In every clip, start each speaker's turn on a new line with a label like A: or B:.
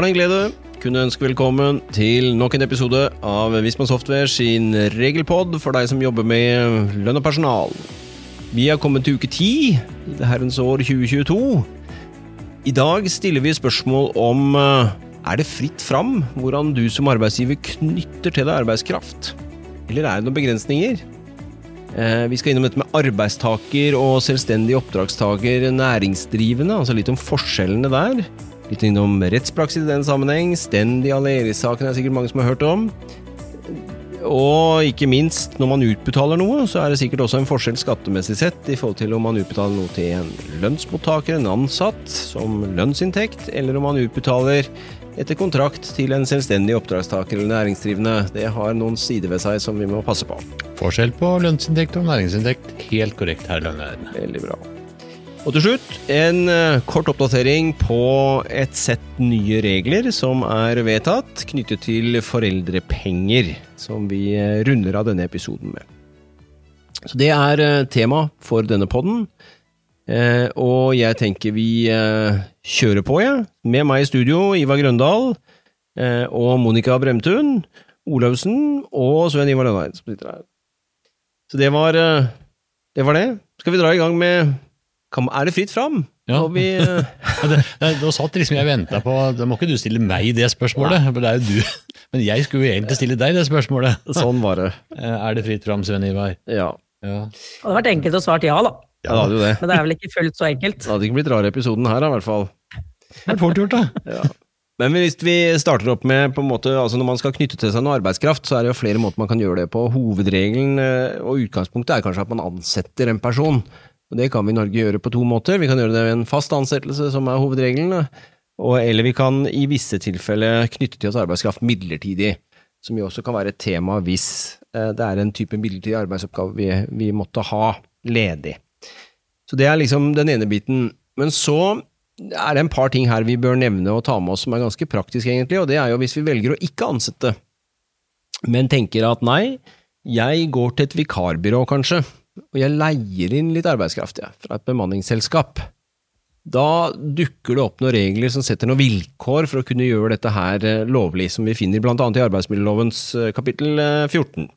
A: er det en glede kunne ønske velkommen til nok en episode av Visma Software sin regelpod for deg som jobber med lønn og personal. Vi har kommet til uke ti i det herrens år 2022. I dag stiller vi spørsmål om eh, er det fritt fram hvordan du som arbeidsgiver knytter til deg arbeidskraft? Eller er det noen begrensninger? Eh, Vi skal innom dette med arbeidstaker og selvstendig oppdragstaker, næringsdrivende, altså litt om forskjellene der. Litt innom rettspraksis i den sammenheng. Stendig Aleris-saken er sikkert mange som har hørt om. Og ikke minst, når man utbetaler noe, så er det sikkert også en forskjell skattemessig sett i forhold til om man utbetaler noe til en lønnsmottaker, en ansatt, som lønnsinntekt, eller om man utbetaler etter kontrakt til en selvstendig oppdragstaker eller næringsdrivende. Det har noen sider ved seg som vi må passe på.
B: Forskjell på lønnsinntekt og næringsinntekt. Helt korrekt, herr Lønnereid.
A: Veldig bra. Og til slutt, en eh, kort oppdatering på et sett nye regler som er vedtatt knyttet til foreldrepenger, som vi eh, runder av denne episoden med. Så det er eh, tema for denne podden, og jeg tenker vi kjører på, jeg. Med meg i studio, Ivar Grøndal og Monica Bremtun, Olaussen og Sven Ivar Lønneid, som sitter her. Så det var, det var det. Skal vi dra i gang med Er det fritt fram?
B: Ja.
A: Og vi, eh,
B: nå satt liksom jeg og venta på Da må ikke du stille meg det spørsmålet, for det er jo du. Men jeg skulle jo egentlig stille deg det spørsmålet.
A: sånn var det.
B: Eh, Er det fritt fram, Sven Ivar?
A: Ja,
B: Ja.
C: Det hadde vært enkelt å svare ja, da.
A: ja det hadde jo det.
C: Men det er vel ikke fullt så enkelt.
A: Det hadde ikke blitt rar episoden her, i hvert fall.
B: Det er fort gjort, da.
A: Ja. Men hvis vi starter opp med på en måte, altså Når man skal knytte til seg noe arbeidskraft, så er det jo flere måter man kan gjøre det på. Hovedregelen eh, og utgangspunktet er kanskje at man ansetter en person. Og Det kan vi i Norge gjøre på to måter. Vi kan gjøre det ved en fast ansettelse, som er hovedregelen. Og, eller vi kan i visse tilfeller knytte til oss arbeidskraft midlertidig. Som jo også kan være et tema hvis eh, det er en type midlertidig arbeidsoppgave vi, vi måtte ha ledig. Så det er liksom den ene biten. Men så er det en par ting her vi bør nevne og ta med oss som er ganske praktisk, egentlig, og det er jo hvis vi velger å ikke ansette, men tenker at nei, jeg går til et vikarbyrå, kanskje, og jeg leier inn litt arbeidskraft, ja, fra et bemanningsselskap. Da dukker det opp noen regler som setter noen vilkår for å kunne gjøre dette her eh, lovlig, som vi finner annet i arbeidsmiljølovens eh, kapittel eh, 14.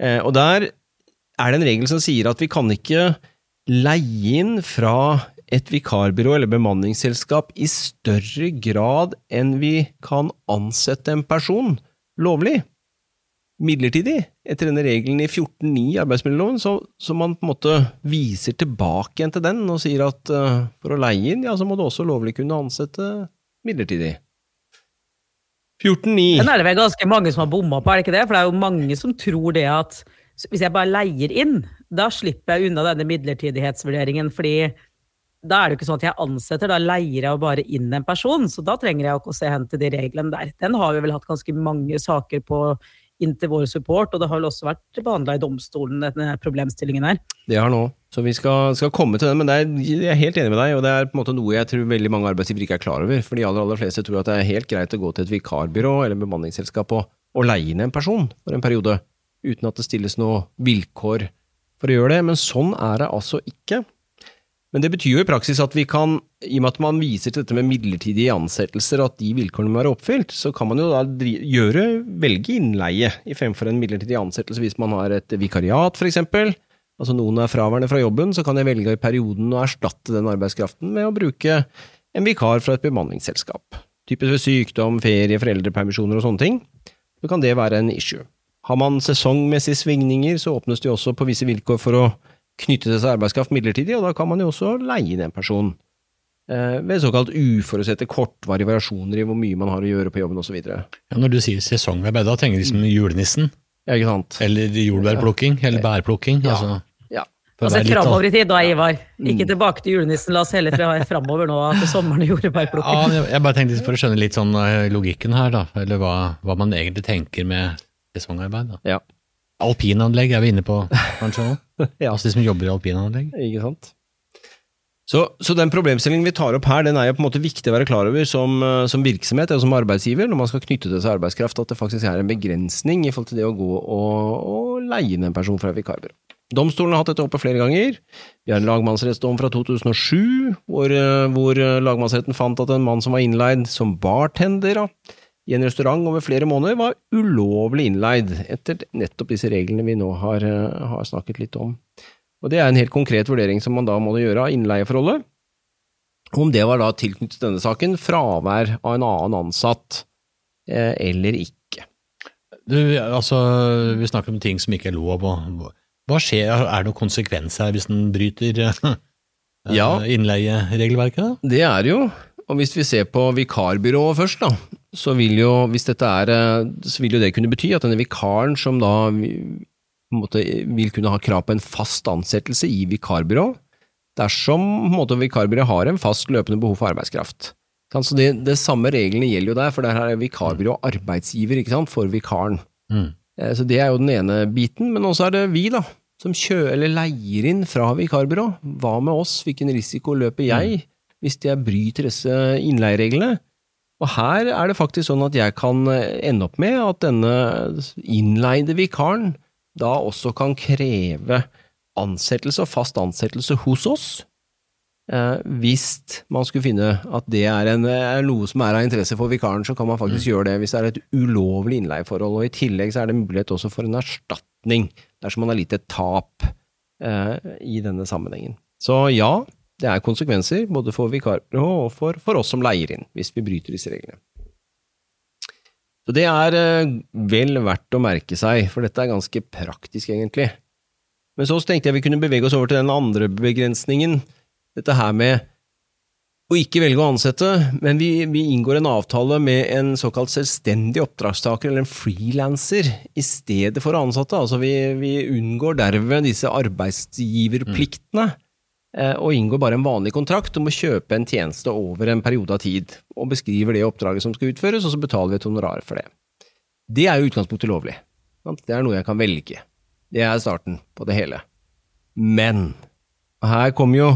A: Eh, Og der er det en regel som sier at vi kan ikke leie inn fra et vikarbyrå eller bemanningsselskap i større grad enn vi kan ansette en person lovlig. Midlertidig, etter denne regelen i 14.9 i arbeidsmiljøloven, så, så man på en måte viser tilbake igjen til den og sier at uh, for å leie inn, ja, så må du også lovlig kunne ansette midlertidig. 14.9
C: Den er det vel ganske mange som har bomma på, er det ikke det? For det er jo mange som tror det at hvis jeg bare leier inn, da slipper jeg unna denne midlertidighetsvurderingen, fordi da er det jo ikke sånn at jeg ansetter, da leier jeg jo bare inn en person, så da trenger jeg ikke å se hen til de reglene der. Den har vi vel hatt ganske mange saker på inntil vår support, og det har vel også vært behandla i domstolen, denne problemstillingen her.
A: Det har nå, så vi skal, skal komme til den, men er, jeg er helt enig med deg, og det er på en måte noe jeg tror veldig mange arbeidsgivere ikke er klar over, for de aller, aller fleste tror at det er helt greit å gå til et vikarbyrå eller bemanningsselskap og, og leie inn en person for en periode, uten at det stilles noe vilkår for å gjøre det, men sånn er det altså ikke. Men det betyr jo i praksis at vi kan, i og med at man viser til dette med midlertidige ansettelser, og at de vilkårene må være oppfylt, så kan man jo da gjøre, velge innleie i fremfor en midlertidig ansettelse hvis man har et vikariat, eksempel. Altså noen er fraværende fra jobben, så kan jeg velge i perioden å erstatte den arbeidskraften med å bruke en vikar fra et bemanningsselskap. Typisk ved sykdom, ferie, foreldrepermisjoner og sånne ting. Så kan det være en issue. Har man sesongmessige svingninger, så åpnes det jo også på visse vilkår for å knytte til seg arbeidskraft midlertidig, og da kan man jo også leie inn en person. Eh, ved såkalt uforutsette kortvarige variasjoner i hvor mye man har å gjøre på jobben osv. Ja,
B: Ja, når du sier sesongarbeid, da tenker jeg liksom julenissen, Ja,
A: ikke sant?
B: eller jordbærplukking, eller bærplukking.
A: Ja.
B: Altså,
A: Ja.
C: Altså framover i tid da, Ivar. Ikke
A: Mm.
C: tilbake til julenissen, la oss heller fra framover nå til sommeren og
B: Ja,
C: jordbærplukking.
B: jeg jeg bare tenkte for å skjønne litt sånn eh, logikken her, da, eller hva, hva man egentlig tenker med sesongarbeid. Da.
A: Ja.
B: Alpinanlegg er vi inne på, kanskje?
A: Ja.
B: Altså de som jobber i alpinanlegg?
A: Ikke sant? Så, så den problemstillingen vi tar opp her, den er jo på en måte viktig å være klar over som, eh, som virksomhet og som arbeidsgiver, når man skal knytte til seg arbeidskraft, at det faktisk er en begrensning i forhold til det å gå og, og leie inn en person fra et vikarbyrå. Domstolen har hatt dette oppe flere ganger. Vi har en lagmannsrettsdom fra 2007, hvor, eh, hvor eh, lagmannsretten fant at en mann som var innleid som bartender da, i en restaurant over flere måneder, var ulovlig innleid, etter nettopp disse reglene vi nå har, eh, har snakket litt om. Og Det er en helt konkret vurdering som man da må gjøre av innleieforholdet. Om det var da tilknyttet denne saken fravær av en annen ansatt eh, eller ikke.
B: Du, altså, Vi snakker om ting som ikke er lov. og Hva skjer, Er det noen konsekvens her hvis en bryter eh,
A: Ja.
B: innleieregelverket?
A: Det er det jo. Og hvis vi ser på vikarbyrået først, da, så vil jo, hvis dette er, eh, så vil jo det kunne bety at denne vikaren som da måte, vil kunne ha krav på en fast ansettelse i vikarbyrå, dersom måte, vikarbyrået har en fast løpende behov for arbeidskraft. Så det, det samme reglene gjelder jo der, for der er vikarbyrå arbeidsgiver ikke sant, for vikaren.
B: Mm.
A: Eh, Så det er jo den ene biten, men også er det vi, da, som kjører eller leier inn fra vikarbyrå. Hva med oss, hvilken risiko løper jeg hvis jeg bryter disse innleiereglene? Og her er det faktisk sånn at jeg kan eh, ende opp med at denne innleide vikaren da også kan kreve ansettelse og fast ansettelse hos oss. Eh, hvis man skulle finne at det er, en, er noe som er av interesse for vikaren, så kan man faktisk gjøre det hvis det er et ulovlig innleieforhold. Og I tillegg så er det mulighet også for en erstatning dersom man har litt et tap eh, i denne sammenhengen. Så ja, det er konsekvenser både for vikarer og for, for oss som leier inn, hvis vi bryter disse reglene. Så det er eh, vel verdt å merke seg, for dette er ganske praktisk, egentlig. Men så tenkte jeg vi kunne bevege oss over til den andre begrensningen, dette her med å ikke velge å ansette, men vi, vi inngår en avtale med en såkalt selvstendig oppdragstaker, eller en frilanser, i stedet for ansatte. Altså vi, vi unngår derved disse arbeidsgiverpliktene, eh, og inngår bare en vanlig kontrakt om å kjøpe en tjeneste over en periode av tid, og beskriver det oppdraget som skal utføres, og så betaler vi et honorar for det. Det er jo utgangspunktet lovlig. Det er noe jeg kan velge. Det er starten på det hele. Men her kommer jo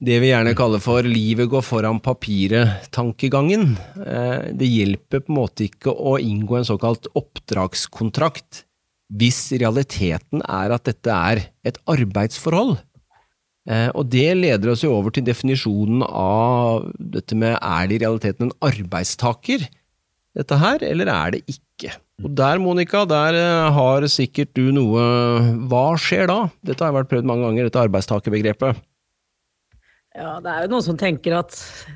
A: det vi gjerne kaller for 'livet går foran papiret'-tankegangen. Eh, Det hjelper på en måte ikke å inngå en såkalt oppdragskontrakt hvis realiteten er at dette er et arbeidsforhold. Eh, Og det leder oss jo over til definisjonen av dette med er det i realiteten en arbeidstaker, dette her, eller er det ikke? Og der, Monica, der eh, har sikkert du noe Hva skjer da? Dette har vært prøvd mange ganger, dette arbeidstakerbegrepet.
C: Ja, det er jo noen som tenker at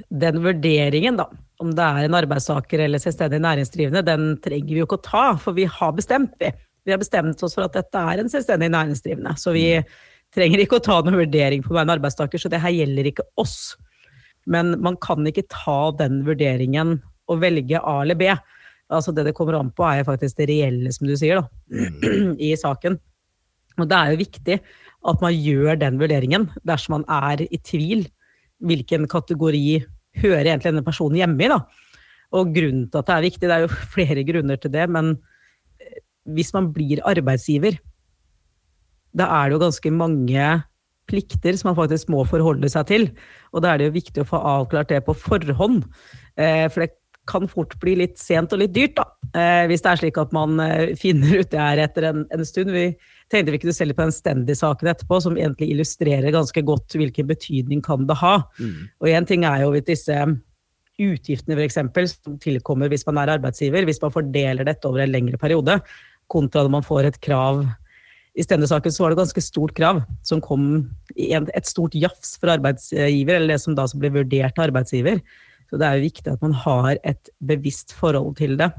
C: den vurderingen, da, om det er en arbeidstaker eller selvstendig næringsdrivende, den trenger vi jo ikke å ta, for vi har bestemt, vi. Vi har bestemt oss for at dette er en selvstendig næringsdrivende, så vi trenger ikke å ta noen vurdering på vegne en arbeidstaker, så det her gjelder ikke oss. Men man kan ikke ta den vurderingen og velge A eller B. Altså det det kommer an på, er faktisk det reelle, som du sier, da, i saken. Og det er jo viktig at man gjør den vurderingen dersom man er i tvil. Hvilken kategori hører egentlig denne personen hjemme i? da? Og grunnen til at det er viktig, det er jo flere grunner til det, men eh, hvis man blir arbeidsgiver, da er det jo ganske mange plikter som man faktisk må forholde seg til. Og da er det jo viktig å få avklart det på forhånd. Eh, for det kan fort bli litt sent og litt dyrt, da. Eh, hvis det er slik at man eh, finner ut det her etter en, en stund. Vi tenkte vi kunne se litt på den Stendy-saken etterpå, som egentlig illustrerer ganske godt hvilken betydning kan det ha. Og én ting er jo hvis disse utgiftene for eksempel, som tilkommer hvis man er arbeidsgiver, hvis man fordeler dette over en lengre periode, kontra når man får et krav i Stende-saken var det ganske stort krav som kom i et stort jafs for arbeidsgiver, eller det som da som ble vurdert av arbeidsgiver. Så det er jo viktig at man har et bevisst forhold til det.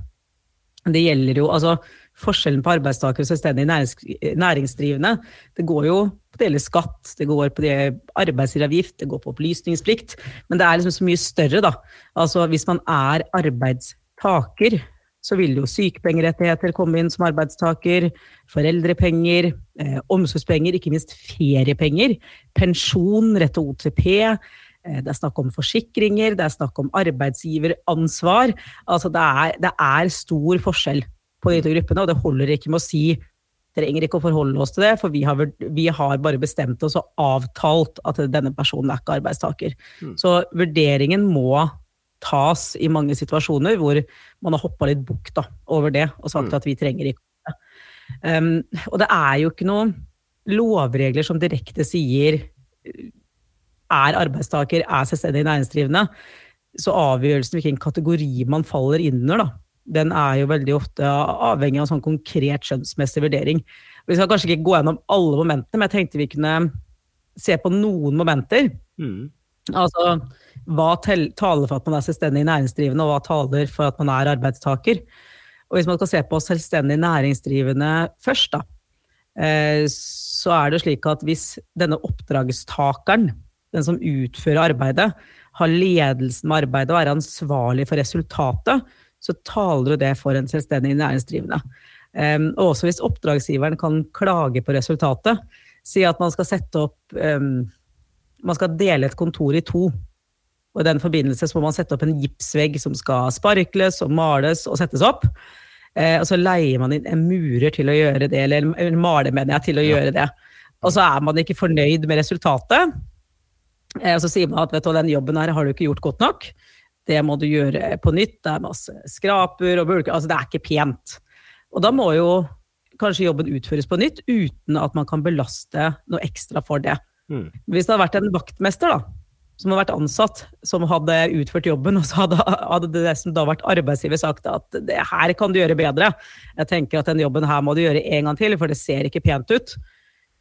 C: Det gjelder jo, altså Forskjellen på arbeidstaker og selvstendig nærings, næringsdrivende, det går jo på det gjelder skatt, det går på det arbeidsgiveravgift, det går på opplysningsplikt, men det er liksom så mye større, da. Altså hvis man er arbeidstaker, så vil jo sykepengerettigheter komme inn som arbeidstaker, foreldrepenger, eh, omsorgspenger, ikke minst feriepenger, pensjon, rett til OTP. eh, Det er snakk om forsikringer, det er snakk om arbeidsgiveransvar. Altså det er, det er stor forskjell på de to gruppene, og det holder ikke med å si trenger ikke å forholde oss til det, for vi har, vi har bare bestemt oss og avtalt at denne personen er ikke arbeidstaker. Så vurderingen må tas i mange situasjoner hvor man har hoppa litt bukk over det og sagt at vi trenger ikke. Um, og det er jo ikke noen lovregler som direkte sier er arbeidstaker, er selvstendig næringsdrivende, så avgjørelsen hvilken kategori man faller inn under, da, den er jo veldig ofte avhengig av en sånn konkret skjønnsmessig vurdering. Vi skal kanskje ikke gå gjennom alle momentene, men jeg tenkte vi kunne se på noen momenter. Mm. Altså, hva taler for at man er selvstendig næringsdrivende, og hva taler for at man er arbeidstaker? Og hvis man skal se på selvstendig næringsdrivende først, da, eh, så er det slik at hvis denne oppdragstakeren, den som utfører arbeidet, har ledelsen med arbeidet og er ansvarlig for resultatet, så taler jo det for en selvstendig næringsdrivende. Um, og også hvis oppdragsgiveren kan klage på resultatet, si at man skal sette opp um, Man skal dele et kontor i to. Og I den forbindelse så må man sette opp en gipsvegg som skal sparkles og males og settes opp. Eh, og så leier man inn en murer til å gjøre det, eller, en maler, mener jeg, til å ja. gjøre det. Og så er man ikke fornøyd med resultatet. Eh, og så sier man at vet du, den jobben her har du ikke gjort godt nok. Det må du gjøre på nytt. Det er masse skraper og bulker. Altså, det er ikke pent. Og da må jo kanskje jobben utføres på nytt, uten at man kan belaste noe ekstra for det. Mm. Hvis det hadde vært en vaktmester da, som hadde vært ansatt, som hadde utført jobben, og så hadde, hadde det som da vært arbeidsgiver sagt at det her kan du gjøre bedre, jeg tenker at den jobben her må du gjøre en gang til, for det ser ikke pent ut.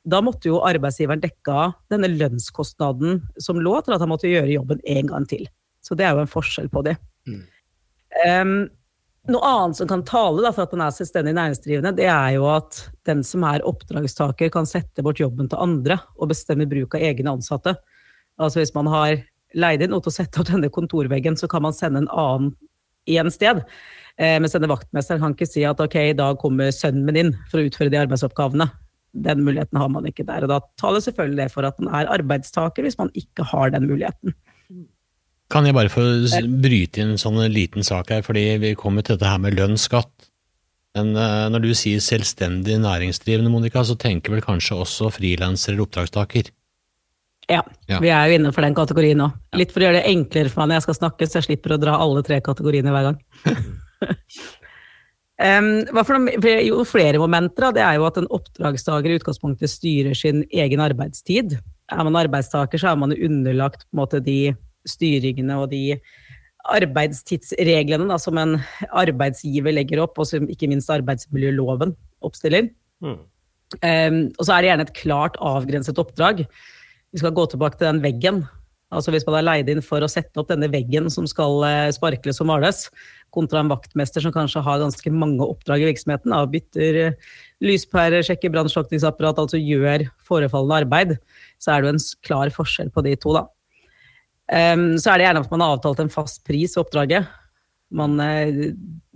C: Da måtte jo arbeidsgiveren dekka denne lønnskostnaden som lå til at han måtte gjøre jobben en gang til. Så det er jo en forskjell på det. Mm. Um, noe annet som kan tale da, for at man er selvstendig næringsdrivende, det er jo at den som er oppdragstaker, kan sette bort jobben til andre og bestemme bruk av egne ansatte. Altså hvis man har leid inn noe til å sette opp denne kontorveggen, så kan man sende en annen i en sted. Eh, mens denne vaktmesteren kan ikke si at ok, i dag kommer sønnen min inn for å utføre de arbeidsoppgavene. Den muligheten har man ikke der. Og da taler selvfølgelig det for at man er arbeidstaker hvis man ikke har den muligheten.
B: Kan jeg bare få bryte inn en sånn liten sak her, fordi vi kommer til dette her med lønnsskatt. Men uh, når du sier selvstendig næringsdrivende, Monica, så tenker vel kanskje også frilanser eller oppdragstaker?
C: Ja, ja, vi er jo inne for den kategorien nå. Litt for å gjøre det enklere for meg når jeg skal snakke, så jeg slipper å dra alle tre kategoriene hver gang. um, for, jo flere momenter, det er jo at en oppdragstaker i utgangspunktet styrer sin egen arbeidstid. Er man arbeidstaker, så er man underlagt måte de styringene og de arbeidstidsreglene da, som en arbeidsgiver legger opp, og som ikke minst arbeidsmiljøloven oppstiller. Mm. Um, og så er det gjerne et klart avgrenset oppdrag. Vi skal gå tilbake til den veggen. Altså Hvis man er leid inn for å sette opp denne veggen som skal uh, sparkles og males, kontra en vaktmester som kanskje har ganske mange oppdrag i virksomheten, da, bytter uh, lyspærer, sjekker brannslukningsapparat, altså gjør forefallende arbeid, så er det jo en klar forskjell på de to. da. Um, så er det gjerne at man har avtalt en fast pris ved oppdraget. Man, eh,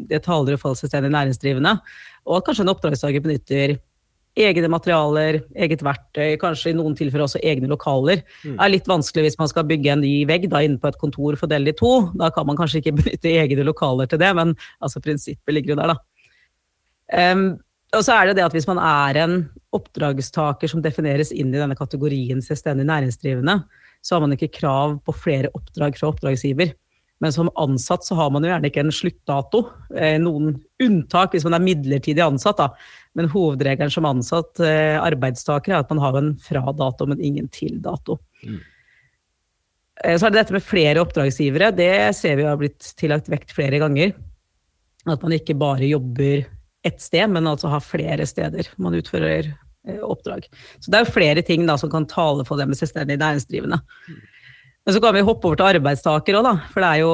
C: det taler jo for selvstendig næringsdrivende. Og at kanskje en oppdragstaker benytter egne materialer, eget verktøy, kanskje i noen tilfeller også egne lokaler. Det mm. er litt vanskelig hvis man skal bygge en ny vegg da, inne på et kontor for del i to. Da kan man kanskje ikke benytte egne lokaler til det, men altså, prinsippet ligger jo der, da. Um, og så er det det at hvis man er en oppdragstaker som defineres inn i denne kategorien selvstendig næringsdrivende, så har man ikke krav på flere oppdrag fra oppdragsgiver. Men som ansatt så har man jo gjerne ikke en sluttdato. Eh, noen unntak hvis man er midlertidig ansatt, da. Men hovedregelen som ansatt eh, arbeidstaker er at man har en fra-dato, men ingen til-dato. Mm. Eh, så er det dette med flere oppdragsgivere. Det ser vi har blitt tillagt vekt flere ganger. At man ikke bare jobber ett sted, men altså har flere steder man utfører Eh, oppdrag. Så det er jo flere ting da, som kan tale for det med selvstendig næringsdrivende. Men så kan vi hoppe over til arbeidstaker òg, da. For det er jo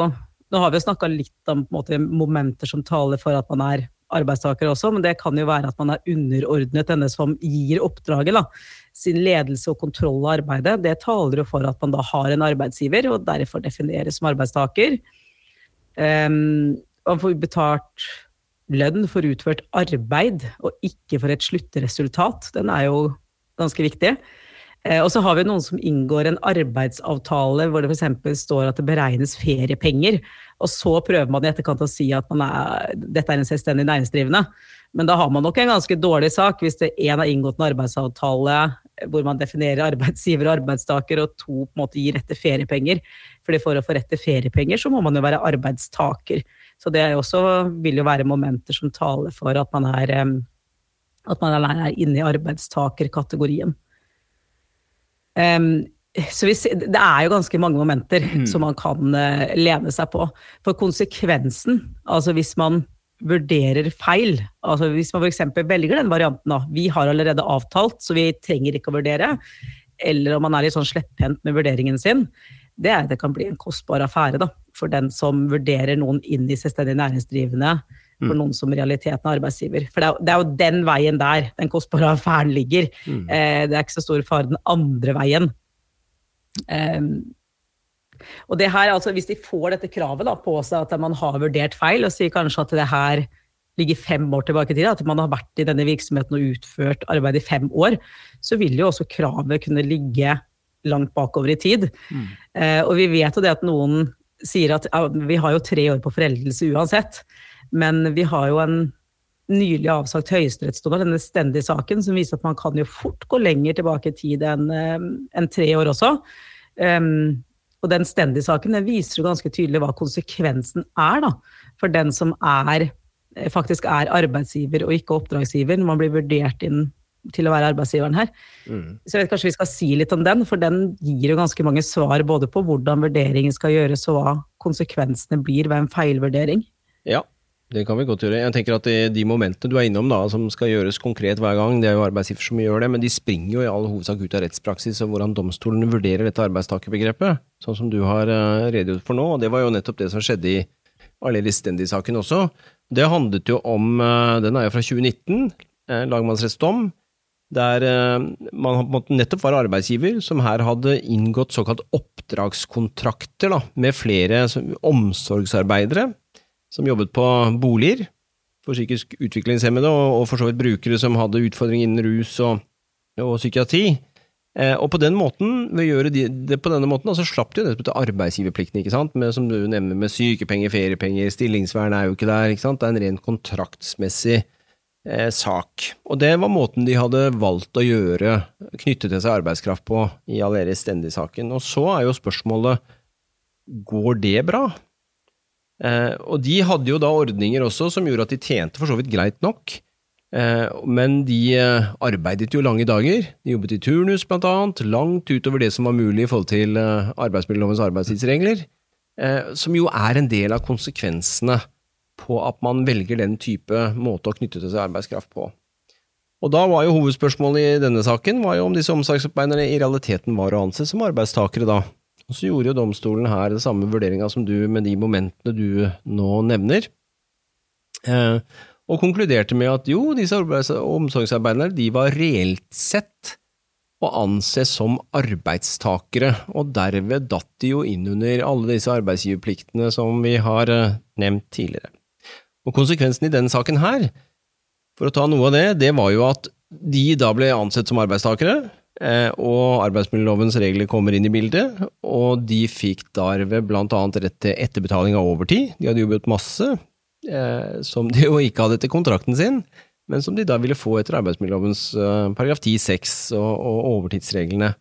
C: Nå har vi jo snakka litt om måte, momenter som taler for at man er arbeidstaker også, men det kan jo være at man er underordnet denne som gir oppdraget. da. Sin ledelse og kontroll av arbeidet. Det taler jo for at man da har en arbeidsgiver, og derfor defineres som arbeidstaker. Um, man får betalt lønn for utført arbeid, og ikke for et sluttresultat. Den er jo ganske viktig. Eh, og så har vi noen som inngår en arbeidsavtale hvor det f.eks. står at det beregnes feriepenger, og så prøver man i etterkant å si at er, dette er en selvstendig næringsdrivende. Men da har man nok en ganske dårlig sak hvis det én har inngått en arbeidsavtale hvor man definerer arbeidsgiver og arbeidstaker, og to på en måte gir rett til feriepenger. Fordi for å få rett til feriepenger, så må man jo være arbeidstaker. Så det også vil jo være momenter som taler for at man er At man er inne i arbeidstakerkategorien. Um, så vi, det er jo ganske mange momenter mm. som man kan uh, lene seg på. For konsekvensen, altså hvis man vurderer feil, altså hvis man f.eks. velger den varianten da, vi har allerede avtalt, så vi trenger ikke å vurdere, eller om man er litt sånn slepphendt med vurderingen sin, det er at det kan bli en kostbar affære da, for den som vurderer noen inn i selvstendig næringsdrivende, for mm. noen som i realiteten er arbeidsgiver. For det er, det er, jo den veien der den kostbare affæren ligger. Mm. Eh, det er ikke så stor fare den andre veien. Um, og det her, altså Hvis de får dette kravet da, på seg at man har vurdert feil, og sier kanskje at det her ligger fem år tilbake i tid, at man har vært i denne virksomheten og utført arbeid i fem år, så vil jo også kravet kunne ligge langt bakover i tid. Mm. Eh, og vi vet jo det at noen sier at ja, vi har jo tre år på foreldelse uansett, men vi har jo en nylig avsagt høyesterettsdom, denne stendige saken, som viser at man kan jo fort gå lenger tilbake i tid enn eh, en tre år også. Um, og den stendige saken den viser jo ganske tydelig hva konsekvensen er da, for den som er, eh, faktisk er arbeidsgiver og ikke oppdragsgiver, når man blir vurdert inn til å være arbeidsgiveren her. Mm. Så jeg vet kanskje vi skal si litt om den, for den gir jo ganske mange svar både på hvordan vurderingen skal gjøres og hva konsekvensene blir ved en feilvurdering.
A: Ja, det kan vi godt gjøre. Jeg tenker at De momentene du er innom da, som skal gjøres konkret hver gang, det er jo arbeidsgiver som gjør det, men de springer jo i all hovedsak ut av rettspraksis og hvordan domstolene vurderer dette arbeidstakerbegrepet, sånn som du har uh, redegjort for nå. og Det var jo nettopp det som skjedde i Aleris Stendi-saken også. Det handlet jo om uh, Den er jo fra 2019, uh, lagmannsrettsdom, der man nettopp var arbeidsgiver som her hadde inngått såkalt oppdragskontrakter da, med flere omsorgsarbeidere som jobbet på boliger for psykisk utviklingshemmede, og, og for så vidt brukere som hadde utfordringer innen rus og, og psykiatri. Eh, og på den måten, ved å gjøre de, det på denne måten, så slapp de nettopp til arbeidsgiverplikten, ikke sant, med, som du nevner, med sykepenger, feriepenger, stillingsvern er jo ikke der, ikke sant, det er en ren kontraktsmessig eh, sak. Og det var måten de hadde valgt å gjøre, knytte til seg arbeidskraft på i Aleris Stendi-saken. Og så er jo spørsmålet, går det bra? Eh, og de hadde jo da ordninger også som gjorde at de tjente for så vidt greit nok. Eh, men de eh, arbeidet jo lange dager. De jobbet i turnus, blant annet, langt utover det som var mulig i forhold til arbeidsmiljølovens arbeidstidsregler. Som jo er en del av konsekvensene på at man velger den type måte å knytte til seg arbeidskraft på. Og da var jo hovedspørsmålet i denne saken var jo om disse omsorgsarbeiderne i realiteten var å anse som arbeidstakere da. Og så gjorde jo domstolen her det samme vurderinga som du med de momentene du nå nevner, eh, og konkluderte med at jo, disse omsorgsarbeiderne de var reelt sett å anse som arbeidstakere, og derved datt de jo inn under alle disse arbeidsgiverpliktene som vi har eh, nevnt tidligere. Og konsekvensen i denne saken her, for å ta noe av det, det var jo at de da ble ansett som arbeidstakere, og arbeidsmiljølovens regler kommer inn i bildet, og de fikk derved annet rett til etterbetaling av overtid. De hadde jobbet masse, eh, som de jo ikke hadde etter kontrakten sin, men som de da ville få etter arbeidsmiljølovens eh, paragraf 10-6 og, overtidsreglene.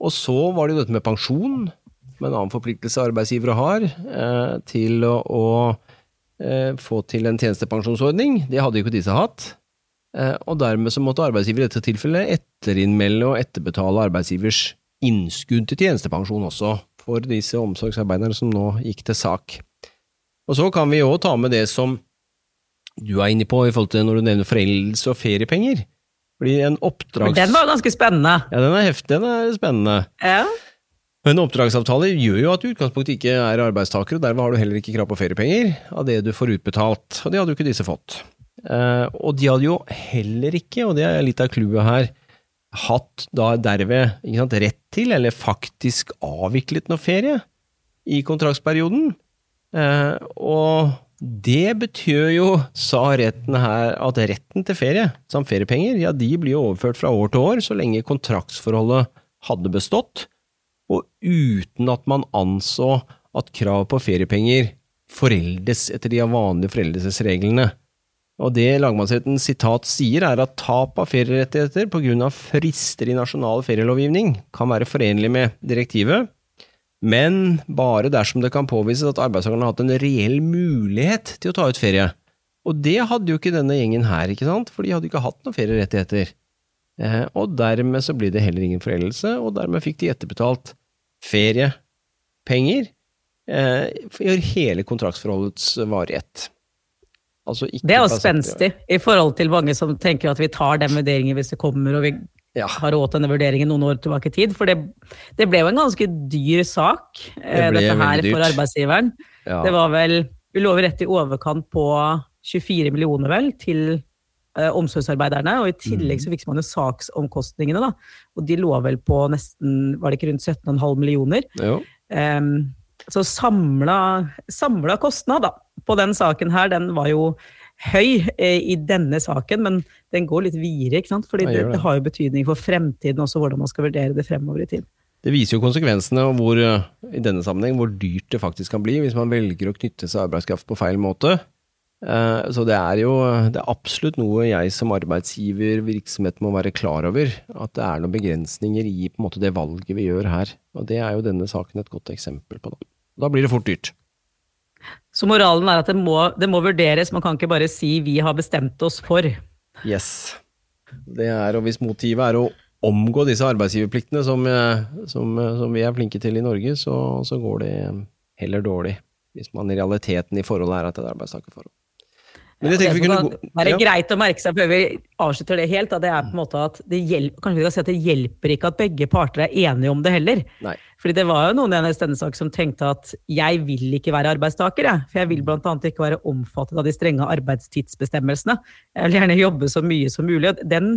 A: Og så var det jo dette med pensjon, med en annen forpliktelse arbeidsgivere har, til å få til en tjenestepensjonsordning. Det hadde jo ikke disse hatt. Eh, og dermed så måtte arbeidsgiver i dette tilfellet etterinnmelde og etterbetale arbeidsgivers innskudd til tjenestepensjon også, for disse omsorgsarbeiderne som nå gikk til sak. Og så kan vi òg ta med det som du er inne på i forhold til når du nevner foreldelse og feriepenger. Fordi en oppdrags...
C: Den var ganske spennende.
A: Ja, den er heftig, den er spennende.
C: Ja.
A: En oppdragsavtale gjør jo at du i utgangspunktet ikke er arbeidstaker, og derved har du heller ikke krav på feriepenger av det du får utbetalt, og det hadde jo ikke disse fått. Uh, og de hadde jo heller ikke, og det er litt av clouet her, hatt da derved sant, rett til, eller faktisk avviklet noe ferie i kontraktsperioden. Uh, og det betyr jo, sa retten her, at retten til ferie, samt feriepenger, ja, de blir jo overført fra år til år så lenge kontraktsforholdet hadde bestått, og uten at man anså at krav på feriepenger foreldes etter de vanlige foreldelsesreglene. Og det lagmannsretten sitat sier, er at tap av ferierettigheter av frister i nasjonal ferielovgivning kan være forenlig med direktivet, men bare dersom det kan påvises at arbeidstakerne har hatt en reell mulighet til å ta ut ferie, Og det hadde jo ikke denne gjengen her, ikke sant, for de hadde ikke hatt noen ferierettigheter. Eh, og dermed så blir det heller ingen foreldelse, og dermed fikk de etterbetalt feriepenger eh, for hele kontraktsforholdets varighet.
C: Altså det er jo spenstig, i forhold til mange som tenker at vi tar den vurderingen hvis det kommer, og vi ja. har råd til denne vurderingen noen år tilbake i tid. For det, det ble jo en ganske dyr sak, eh, det dette her, for arbeidsgiveren. Ja. Det var vel Vi lå rett i overkant på 24 millioner, vel, til eh, omsorgsarbeiderne. Og i tillegg så mm. fikk man jo saksomkostningene, da. Og de lå vel på nesten, var det ikke rundt 17,5 millioner? Um, så samla, samla kostnad, da, på den saken her, den var jo høy eh, i denne saken, men den går litt videre, ikke sant? Fordi det, det, har jo betydning for fremtiden også, hvordan man skal vurdere det fremover i tid.
A: Det viser jo konsekvensene og hvor, i denne sammenheng, hvor dyrt det faktisk kan bli hvis man velger å knytte seg arbeidskraft på feil måte. Eh, så det er jo det er absolutt noe jeg som arbeidsgiver, virksomhet, må være klar over. At det er noen begrensninger i på en måte, det valget vi gjør her. Og det er jo denne saken et godt eksempel på. Da, da blir det fort dyrt.
C: Så moralen er at det må, det må vurderes, man kan ikke bare si 'vi har bestemt oss for'.
A: Yes. Det er, og hvis motivet er å omgå disse arbeidsgiverpliktene som, eh, som, eh, som, vi er flinke til i Norge, så, så, går det heller dårlig. Hvis man i realiteten i forholdet er at det er arbeidstakerforhold.
C: Men jeg tenker vi kunne gå Det er greit å merke seg før vi avslutter det helt, det er på en måte at det hjelper, kanskje vi kan si at det hjelper ikke at begge parter er enige om det heller.
A: Nei.
C: Fordi det var jo noen i denne sak som tenkte at jeg vil ikke være arbeidstaker, jeg. For jeg vil blant annet ikke være omfattet av de strenge arbeidstidsbestemmelsene. Jeg vil gjerne jobbe så mye som mulig. Den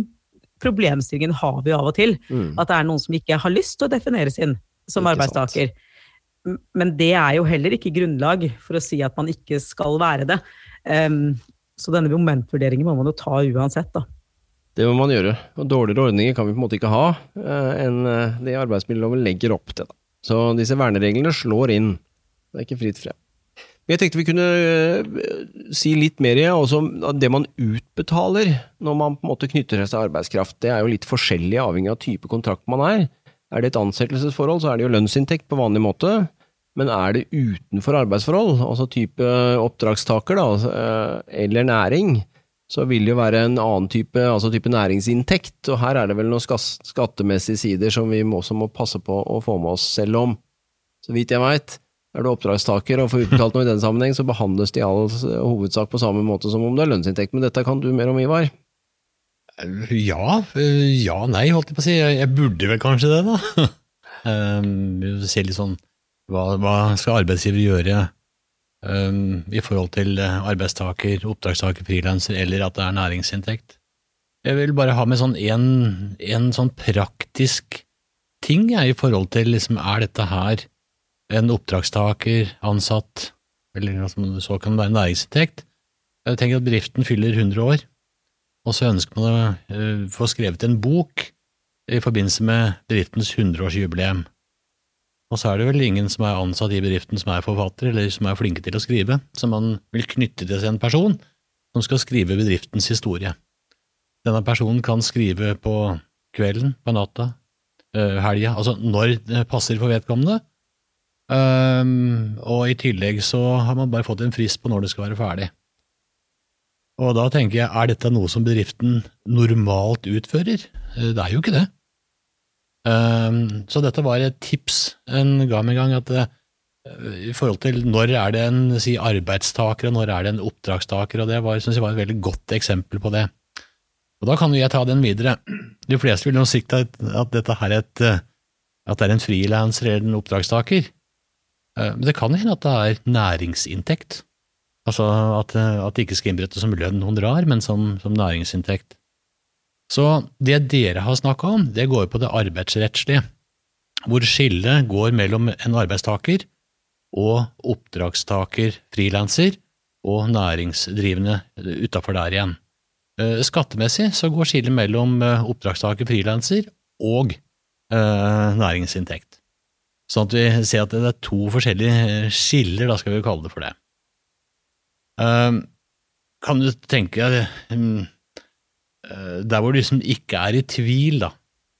C: problemstillingen har vi av og til. Mm. At det er noen som ikke har lyst til å defineres inn som ikke arbeidstaker. Sant. Men det er jo heller ikke grunnlag for å si at man ikke skal være det. Um, så denne momentvurderingen må man jo ta uansett, da.
A: Det må man gjøre. Og dårligere ordninger kan vi på en måte ikke ha uh, enn eh, det arbeidsmiljøloven legger opp til. Så disse vernereglene slår inn. Det er ikke fritt frem. Jeg tenkte vi kunne eh, si litt mer også om det man utbetaler når man på en måte knytter seg til arbeidskraft. Det er jo litt forskjellig avhengig av type kontrakt man er. Er det et ansettelsesforhold, så er det jo lønnsinntekt på vanlig måte. Men er det utenfor arbeidsforhold, altså type oppdragstaker da, eh, eller næring, så vil det jo være en annen type, altså type næringsinntekt. Og her er det vel noen skattemessige sider som vi også må passe på å få med oss selv om. Så vidt jeg veit. Er du oppdragstaker og får utbetalt noe i den sammenheng, så behandles det i all hovedsak på samme måte som om det er lønnsinntekt. Men dette kan du mer om, Ivar?
B: Ja. Ja, nei, holdt jeg på å si. Jeg burde vel kanskje det, da. Um, ser litt sånn hva, hva skal arbeidsgiver gjøre um, i forhold til arbeidstaker, oppdragstaker, frilanser, eller at det er næringsinntekt? Jeg vil bare ha med sånn en, en sånn praktisk ting jeg, i forhold til liksom, er dette her en oppdragstaker, ansatt, eller så kan det være næringsinntekt. Jeg tenker at bedriften fyller 100 år, og så ønsker man å eh, få skrevet en bok i forbindelse med bedriftens 100-årsjubileum. Og så er det vel ingen som er ansatt i bedriften som er forfatter, eller som er flinke til å skrive, så man vil knytte til seg en person som skal skrive bedriftens historie. Denne personen kan skrive på kvelden, på natta, eh, helga, altså når det passer for vedkommende, Um, og i tillegg så har man bare fått en frist på når det skal være ferdig. Og da tenker jeg, er dette noe som bedriften normalt utfører? Eh, det er jo ikke det. Um, så dette var et tips en ga meg en gang, at det, i forhold til når er det en si, arbeidstaker, og når er det en oppdragstaker, og det var, synes jeg var et veldig godt eksempel på det. Og da kan jo jeg ta den videre. De fleste vil nå sikte at, dette her er et, eh, at det er en frilanser eller en oppdragstaker. Eh, men det kan hende at det er næringsinntekt. Altså at, eh, at det ikke skal innberettes som lønn honorar, men som, som, næringsinntekt. Så det dere har snakka om, det går på det arbeidsrettslige, hvor skillet går mellom en arbeidstaker og oppdragstaker, frilanser, og næringsdrivende utafor der igjen. Eh, skattemessig så går skillet mellom oppdragstaker, frilanser og næringsinntekt. Sånn at vi ser at det er to forskjellige skiller, da skal vi kalle det for det. Kan du tenke deg Der hvor du liksom ikke er i tvil, da.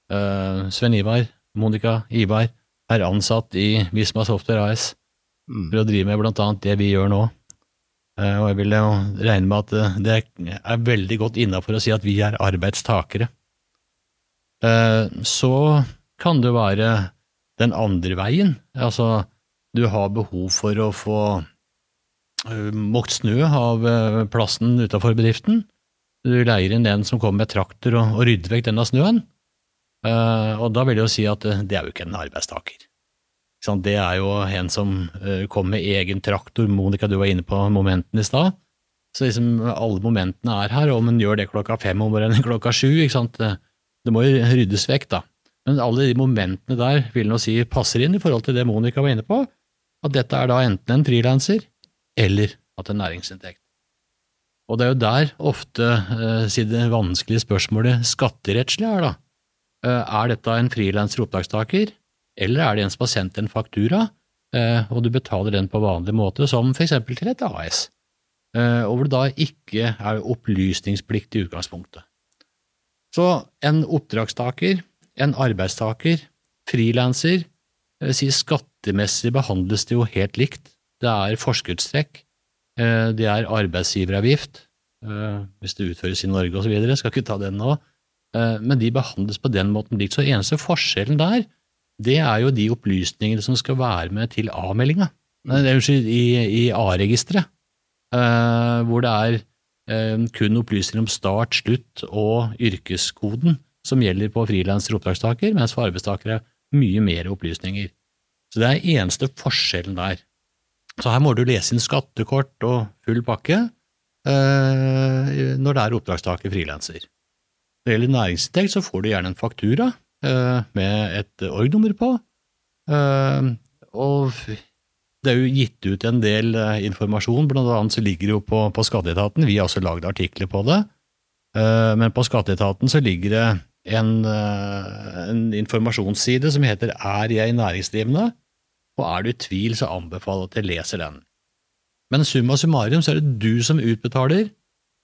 B: Uh, Sven Ivar, Monica Ivar, er ansatt i Visma Software AS mm. for å drive med blant annet det vi gjør nå. Eh, Og jeg vil regne med at eh, det er veldig godt innafor å si at vi er arbeidstakere. Eh, Så kan det være den andre veien. Altså, du har behov for å få mokt snø av eh, plassen utafor bedriften. Du leier inn en som kommer med traktor og, og rydder vekk denne snøen. Uh, og da vil jeg jo si at eh, det er jo ikke en arbeidstaker. Ikke? Det er jo en som uh, kommer med egen traktor. Monica, du var inne på momentene i stad. Så liksom alle momentene er her, om en gjør det klokka fem om morgenen klokka sju. ikke sant? Det, må jo ryddes vekk, da. Men alle de momentene der vil nå si passer inn i forhold til det Monica var inne på, at dette er da enten en frilanser eller at er næringsinntekt. Og det er jo der ofte eh, si det vanskelige spørsmålet skatterettslig er, da. Eh, er dette en frilanser oppdragstaker, eller er det en som har sendt en faktura, eh, og du betaler den på vanlig måte, som for eksempel til et AS, eh, og hvor det da ikke er opplysningsplikt i utgangspunktet. Så en oppdragstaker, en arbeidstaker, frilanser, eh, si skattemessig behandles det jo helt likt. Det er forskuddstrekk, det er arbeidsgiveravgift, eh, hvis det utføres i Norge osv., skal ikke ta den nå, Eh, men de behandles på den måten likt. Så eneste forskjellen der, det er jo de opplysningene som skal være med til A-meldinga. er Unnskyld, i, i A-registeret, eh, hvor det er eh, kun opplysninger om start, slutt og yrkeskoden som gjelder på frilanser og oppdragstaker, mens for arbeidstakere er mye mer opplysninger. Så det er eneste forskjellen der. Så her må du lese inn skattekort og full pakke eh, når det er oppdragstaker frilanser. Når det gjelder næringsinntekt, så får du gjerne en faktura eh, med et org-nummer på. Eh, og det er jo gitt ut en del informasjon, blant annet så ligger det jo på, på Skatteetaten, vi har også lagd artikler på det, men på Skatteetaten så ligger det en, en informasjonsside som heter Er jeg næringsdrivende? Og er du i tvil, så anbefaler jeg at jeg leser den. Men summa summarum så er det du som utbetaler,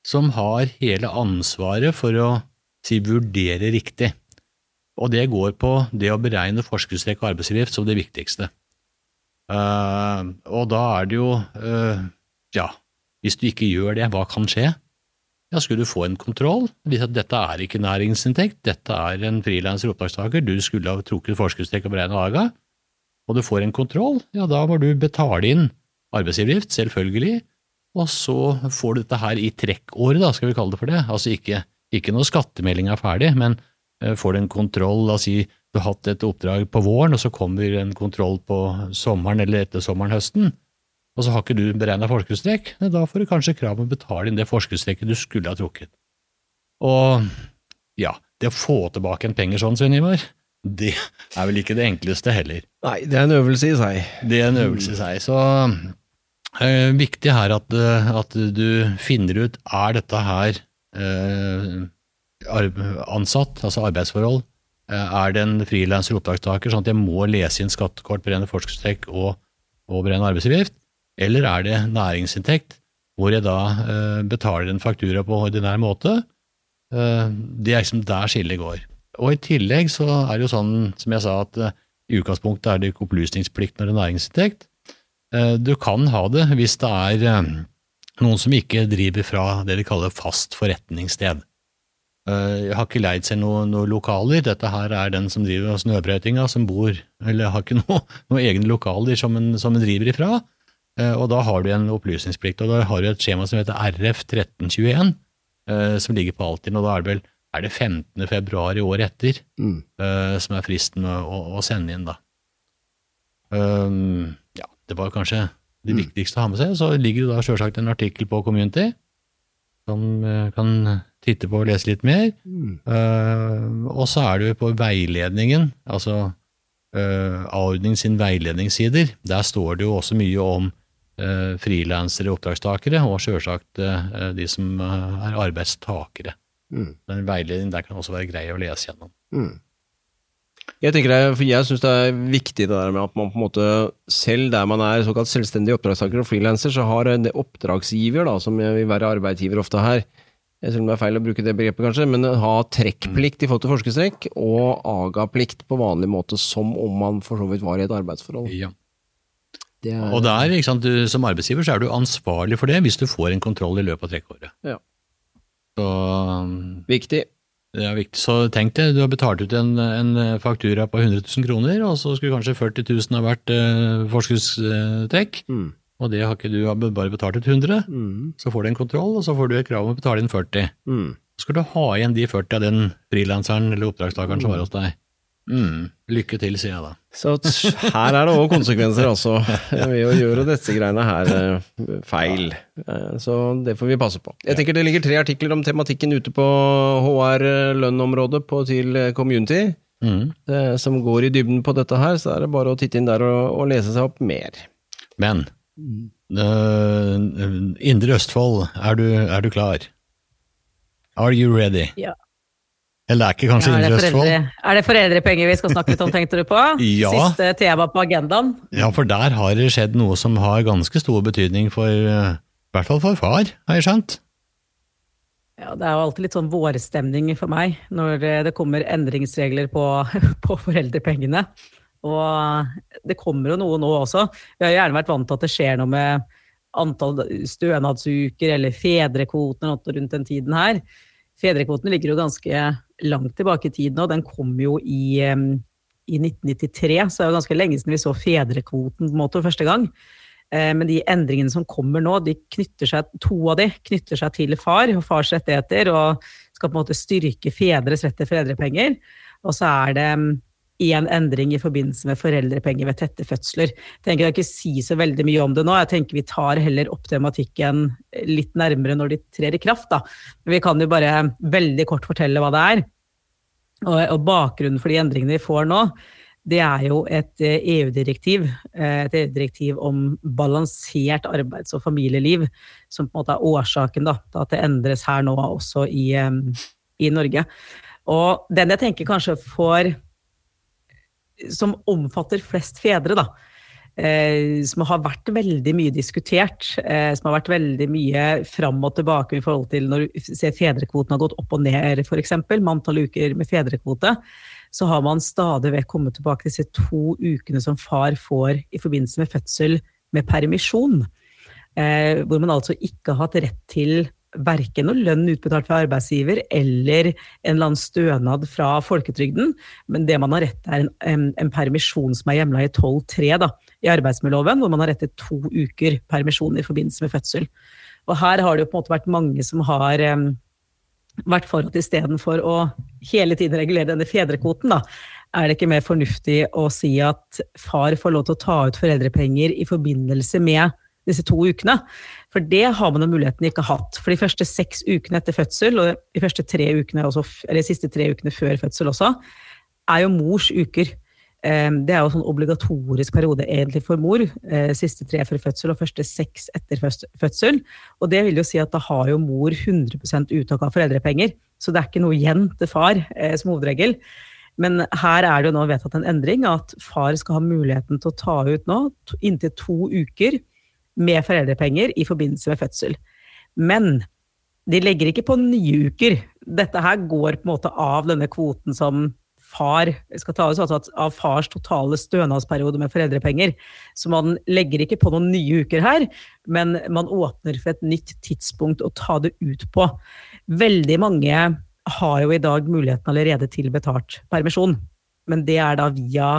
B: som har hele ansvaret for å si vurdere riktig. Og det går på det å beregne forskuddstrekk og arbeidsgift som det viktigste. Uh, og da er det jo uh, Ja, hvis du ikke gjør det, hva kan skje? Ja, skulle du få en kontroll, vise at dette er ikke næringsinntekt, dette er en frilanser oppdragstaker, du skulle ha trukket forskuddstrekk og beregnet AGA, og du får en kontroll, ja, da må du betale inn arbeidsgiveravgift, selvfølgelig, og så får du dette her i trekkåret, da, skal vi kalle det for det. Altså ikke, ikke når skattemeldinga er ferdig, men eh, får du en kontroll, la oss si du har hatt et oppdrag på våren, og så kommer en kontroll på sommeren eller etter sommeren høsten, og så har ikke du beregna forskuddstrekk, da får du kanskje krav om å betale inn det forskuddstrekket du skulle ha trukket. Og ja, det å få tilbake en penger sånn, Svein Ivar, det er vel ikke det enkleste heller.
A: Nei, det er en øvelse i seg.
B: Det er en øvelse i seg. Så eh, viktig her at, eh, at du finner ut er dette her eh, ansatt, altså arbeidsforhold. Eh, er det en frilanser oppdragstaker, sånn at jeg må lese inn skattekort, beregne forskuddstrekk og, og beregne arbeidsgiveravgift? Eller er det næringsinntekt, hvor jeg da eh, betaler en faktura på ordinær måte? Eh, det er liksom der skillet går. Og i tillegg så er det jo sånn, som jeg sa, at eh, i utgangspunktet er det ikke opplysningsplikt når det er næringsinntekt. Eh, du kan ha det hvis det er eh, noen som ikke driver fra det de kaller fast forretningssted. Jeg har ikke leid seg noen noe lokaler, dette her er den som driver snøbrøytinga, som bor, eller har ikke noen noe egne lokaler som en, som en driver ifra, og da har du en opplysningsplikt, og da har du et skjema som heter RF 1321, eh, som ligger på Altinn, og da er det vel er det 15. februar i året etter
A: Mm.
B: eh, som er fristen å, å, sende inn, da. Um, ja, det var kanskje det
A: Mm.
B: viktigste å ha med seg. Så ligger det da sjølsagt en artikkel på Community, som eh, kan titte på og lese litt mer.
A: Mm.
B: Eh, og så er det på veiledningen, altså uh, A-ordning sin veiledningssider. Der står det jo også mye om uh, frilansere, oppdragstakere, og sjølsagt de som er arbeidstakere.
A: Mm.
B: Den veiledningen der kan også være grei å lese gjennom.
A: Mm. Jeg tenker det, for jeg syns det er viktig det der med at man på en måte, selv der man er såkalt selvstendig oppdragstaker og frilanser, så har en oppdragsgiver, da, som vil være arbeidsgiver ofte her, selv om det er feil å bruke det begrepet kanskje, men ha trekkplikt i forhold til forskestrekk og aga-plikt på vanlig måte, som om man for så vidt var i et arbeidsforhold.
B: Ja.
A: Det er,
B: Og der, ikke sant, du, som arbeidsgiver så er du ansvarlig for det hvis du får en kontroll i løpet av trekkåret.
A: Ja.
B: Så
A: viktig.
B: det er viktig. Så tenk deg, du har betalt ut en, en faktura på 100 000 kroner, og så skulle kanskje 40 000 ha vært eh, forskuddstrekk,
A: Mm.
B: og det har ikke du bare betalt ut 100.
A: Mm.
B: Så får du en kontroll, og så får du et krav om å betale inn 40.
A: Mm.
B: Så skal du ha igjen de 40 av den frilanseren eller oppdragstakeren som var hos deg. Mm. Lykke til, sier jeg da.
A: Så her er det òg konsekvenser, altså, ved å gjøre disse greiene her eh, feil. Eh, Så det får vi passe på. Jeg tenker det ligger tre artikler om tematikken ute på HR-lønnområdet til eh, Community,
B: Mm.
A: eh, som går i dybden på dette her, så er det bare å titte inn der og, og lese seg opp mer.
B: Men uh, Indre Østfold, er du, er du klar? Are you ready?
C: Ja.
B: Eller er ikke kanskje
C: Ja, er,
B: Indre
C: det
B: Østfold?
C: er det foreldrepenger vi skal snakke litt om, tenkte du på?
B: Ja.
C: Siste tema på agendaen.
B: Ja, for der har det skjedd noe som har ganske stor betydning for øh, I hvert fall for far, har jeg skjønt.
C: Ja, det er jo alltid litt sånn vårstemning for meg når eh, det kommer endringsregler på, på foreldrepengene. Og det kommer jo noe nå også. Vi har jo gjerne vært vant til at det skjer noe med antall stønadsuker eller fedrekvoten rundt den tiden her. Fedrekvoten ligger jo ganske langt tilbake i tid nå. Den kom jo i, i 1993, så det er jo ganske lenge siden vi så fedrekvoten på en måte første gang. Eh, Men de endringene som kommer nå, de knytter seg, to av de knytter seg til far og fars rettigheter, og skal på en måte styrke fedres rett til fedrepenger. Og så er det én endring i forbindelse med foreldrepenger ved tette fødsler. Jeg tenker jeg ikke si så veldig mye om det nå, jeg tenker vi tar heller opp tematikken litt nærmere når de trer i kraft. Da. Men vi kan jo bare veldig kort fortelle hva det er. Og, og bakgrunnen for de endringene vi får nå, det er jo et eh, EU-direktiv, eh, et EU-direktiv om balansert arbeids- og familieliv, som på en måte er årsaken da, til at det endres her nå også i, eh, i Norge. Og den jeg tenker kanskje får Som omfatter flest fedre, da. Eh, som har vært veldig mye diskutert. Eh, som har vært veldig mye fram og tilbake i forhold til når fedrekvoten har gått opp og ned, f.eks. med antall uker med fedrekvote så har man stadig vekk kommet tilbake til disse to ukene som far får i forbindelse med fødsel med permisjon. Eh, hvor man altså ikke har hatt rett til verken noe lønn utbetalt fra arbeidsgiver eller en eller annen stønad fra folketrygden, men det man har rett til er en, en, en permisjon som er hjemla i 12-3 da, i arbeidsmiljøloven, hvor man har rett til to uker permisjon i forbindelse med fødsel. Og her har det jo på en måte vært mange som har um, vært for at istedenfor å hele tiden regulere denne fedrekvoten, da, er det ikke mer fornuftig å si at far får lov til å ta ut foreldrepenger i forbindelse med disse to ukene. For det har man jo muligheten ikke hatt. For de første seks ukene etter fødsel, og de første tre ukene også, eller de siste tre ukene før fødsel også, er jo mors uker. Eh, Det er jo sånn obligatorisk periode egentlig for mor. eh, Siste tre før fødsel og første seks etter fødsel. Og det vil jo si at da har jo mor 100 uttak av foreldrepenger. Så det er ikke noe igjen til far eh, som hovedregel. Men her er det jo nå vedtatt en endring, at far skal ha muligheten til å ta ut nå inntil to uker med foreldrepenger i forbindelse med fødsel. Men de legger ikke på nye uker. Dette her går på en måte av denne kvoten som far skal ta altså av fars totale stønadsperiode med foreldrepenger. Så man legger ikke på noen nye uker her, men man åpner for et nytt tidspunkt å ta det ut på. Veldig mange har jo i dag muligheten allerede til betalt permisjon, men det er da via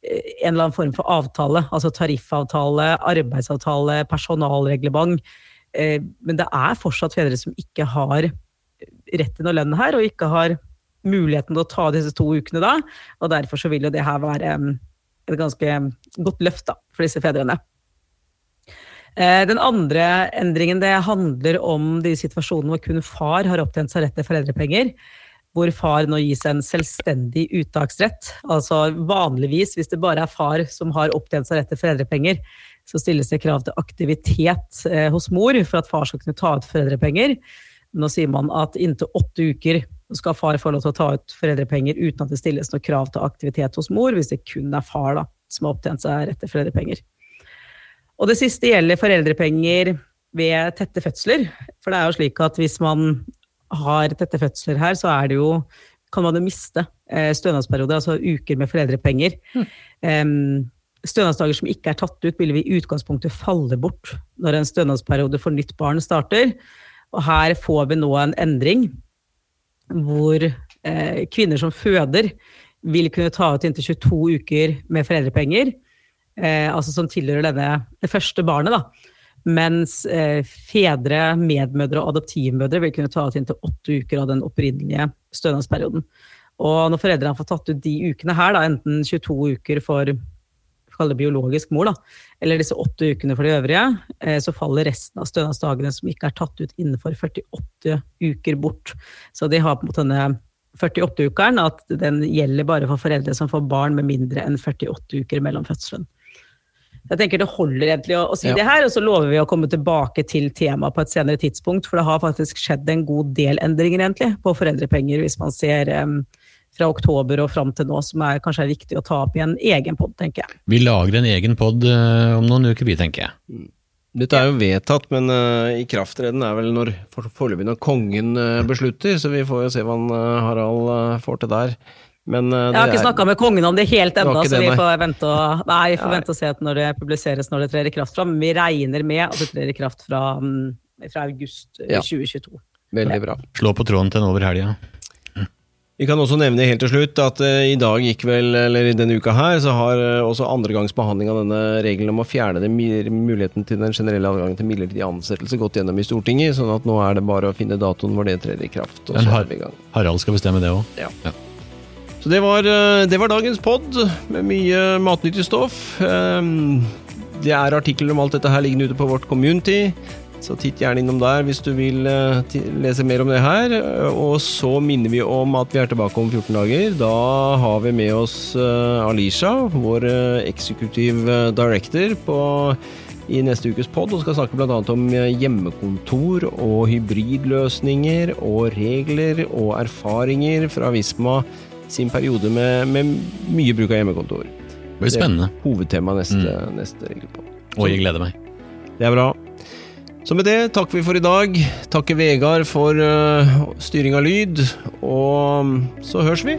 C: en eller annen form for avtale, altså tariffavtale, arbeidsavtale, personalreglement. Eh, Men det er fortsatt fedre som ikke har rett til noe lønn her, og ikke har muligheten til å ta disse to ukene da. Og derfor så vil jo det her være mm, et ganske godt løft da, for disse fedrene. Eh, Den andre endringen det handler om de situasjonene hvor kun far har opptjent seg rett til foreldrepenger. Hvor far nå gis en selvstendig uttaksrett. Altså vanligvis, hvis det bare er far som har opptjent seg rett til foreldrepenger, så stilles det krav til aktivitet eh, hos mor for at far skal kunne ta ut foreldrepenger. Nå sier man at inntil åtte uker skal far få lov til å ta ut foreldrepenger uten at det stilles noe krav til aktivitet hos mor, hvis det kun er far da, som har opptjent seg rett til foreldrepenger. Og det siste gjelder foreldrepenger ved tette fødsler. For det er jo slik at hvis man har tette fødsler her, så er det jo kan man jo miste eh, stønadsperiode, altså uker med foreldrepenger. Em, stønadsdager som ikke er tatt ut, vil vi i utgangspunktet falle bort når en stønadsperiode for nytt barn starter. Og her får vi nå en endring hvor eh, kvinner som føder, vil kunne ta ut inntil 22 uker med foreldrepenger, eh, altså som tilhører denne, det første barnet. da. Mens eh, fedre, medmødre og adoptivmødre vil kunne ta ut inntil åtte uker av den opprinnelige stønadsperioden. Og når foreldrene har fått tatt ut de ukene her, da, enten 22 uker for kalle biologisk mor, da, eller disse åtte ukene for de øvrige, eh, så faller resten av stønadsdagene som ikke er tatt ut innenfor 48 uker, bort. Så de har på en måte denne 48-ukeren, at den gjelder bare for foreldre som får barn med mindre enn 48 uker mellom fødselen. Jeg tenker Det holder egentlig å, å si
A: Ja.
C: det her, og så lover vi å komme tilbake til temaet på et senere tidspunkt. For det har faktisk skjedd en god del endringer egentlig på foreldrepenger, hvis man ser um, fra oktober og fram til nå, som er kanskje er viktig å ta opp i en egen pod, tenker jeg.
B: Vi lager en egen pod om noen uker, vi, tenker jeg.
A: Dette er jo vedtatt, men uh, ikrafttreden er vel når foreløpig når kongen uh, beslutter, så vi får jo se hva han, uh, Harald eh, får til der. Men eh,
C: Jeg har ikke
A: er-
C: snakka med kongen om det helt
A: Det
C: ennå, så vi får vente og, nei, får vente og se at når det publiseres når det trer i kraft fra. Men vi regner med at det trer i kraft fra, mm, fra august eh,
A: Ja.
C: 2022.
A: Veldig bra.
B: Slå på tråden til den over helga.
A: Vi kan også nevne helt til slutt at eh, i dag gikk vel, eller i denne uka her, så har også andre behandling av denne regelen om å fjerne den muligheten til den generelle adgangen til midlertidig ansettelse gått gjennom i Stortinget, sånn at nå er det bare å finne datoen hvor det trer i kraft. Og
B: Men
A: så
B: har-
A: er vi i gang.
B: Harald skal bestemme det òg.
A: Så det var, eh, det var dagens pod med mye matnyttig stoff. Eh, Det er artikler om alt dette her liggende ute på vårt community, så titt gjerne innom der hvis du vil eh, lese mer om det her. Eh, Og så minner vi om at vi er tilbake om 14 dager. Da har vi med oss Alisha, vår executive director, på i neste ukes pod og skal snakke bl.a. om hjemmekontor og hybridløsninger og regler og erfaringer fra Visma sin periode med, med mye bruk av hjemmekontor.
B: Det blir spennende, Det er
A: Hovedtema neste, neste gruppe.
B: og jeg gleder meg.
A: Det er bra. Så med det takker vi for i dag. Takker Vegard for uh, styring av lyd, og så høres vi.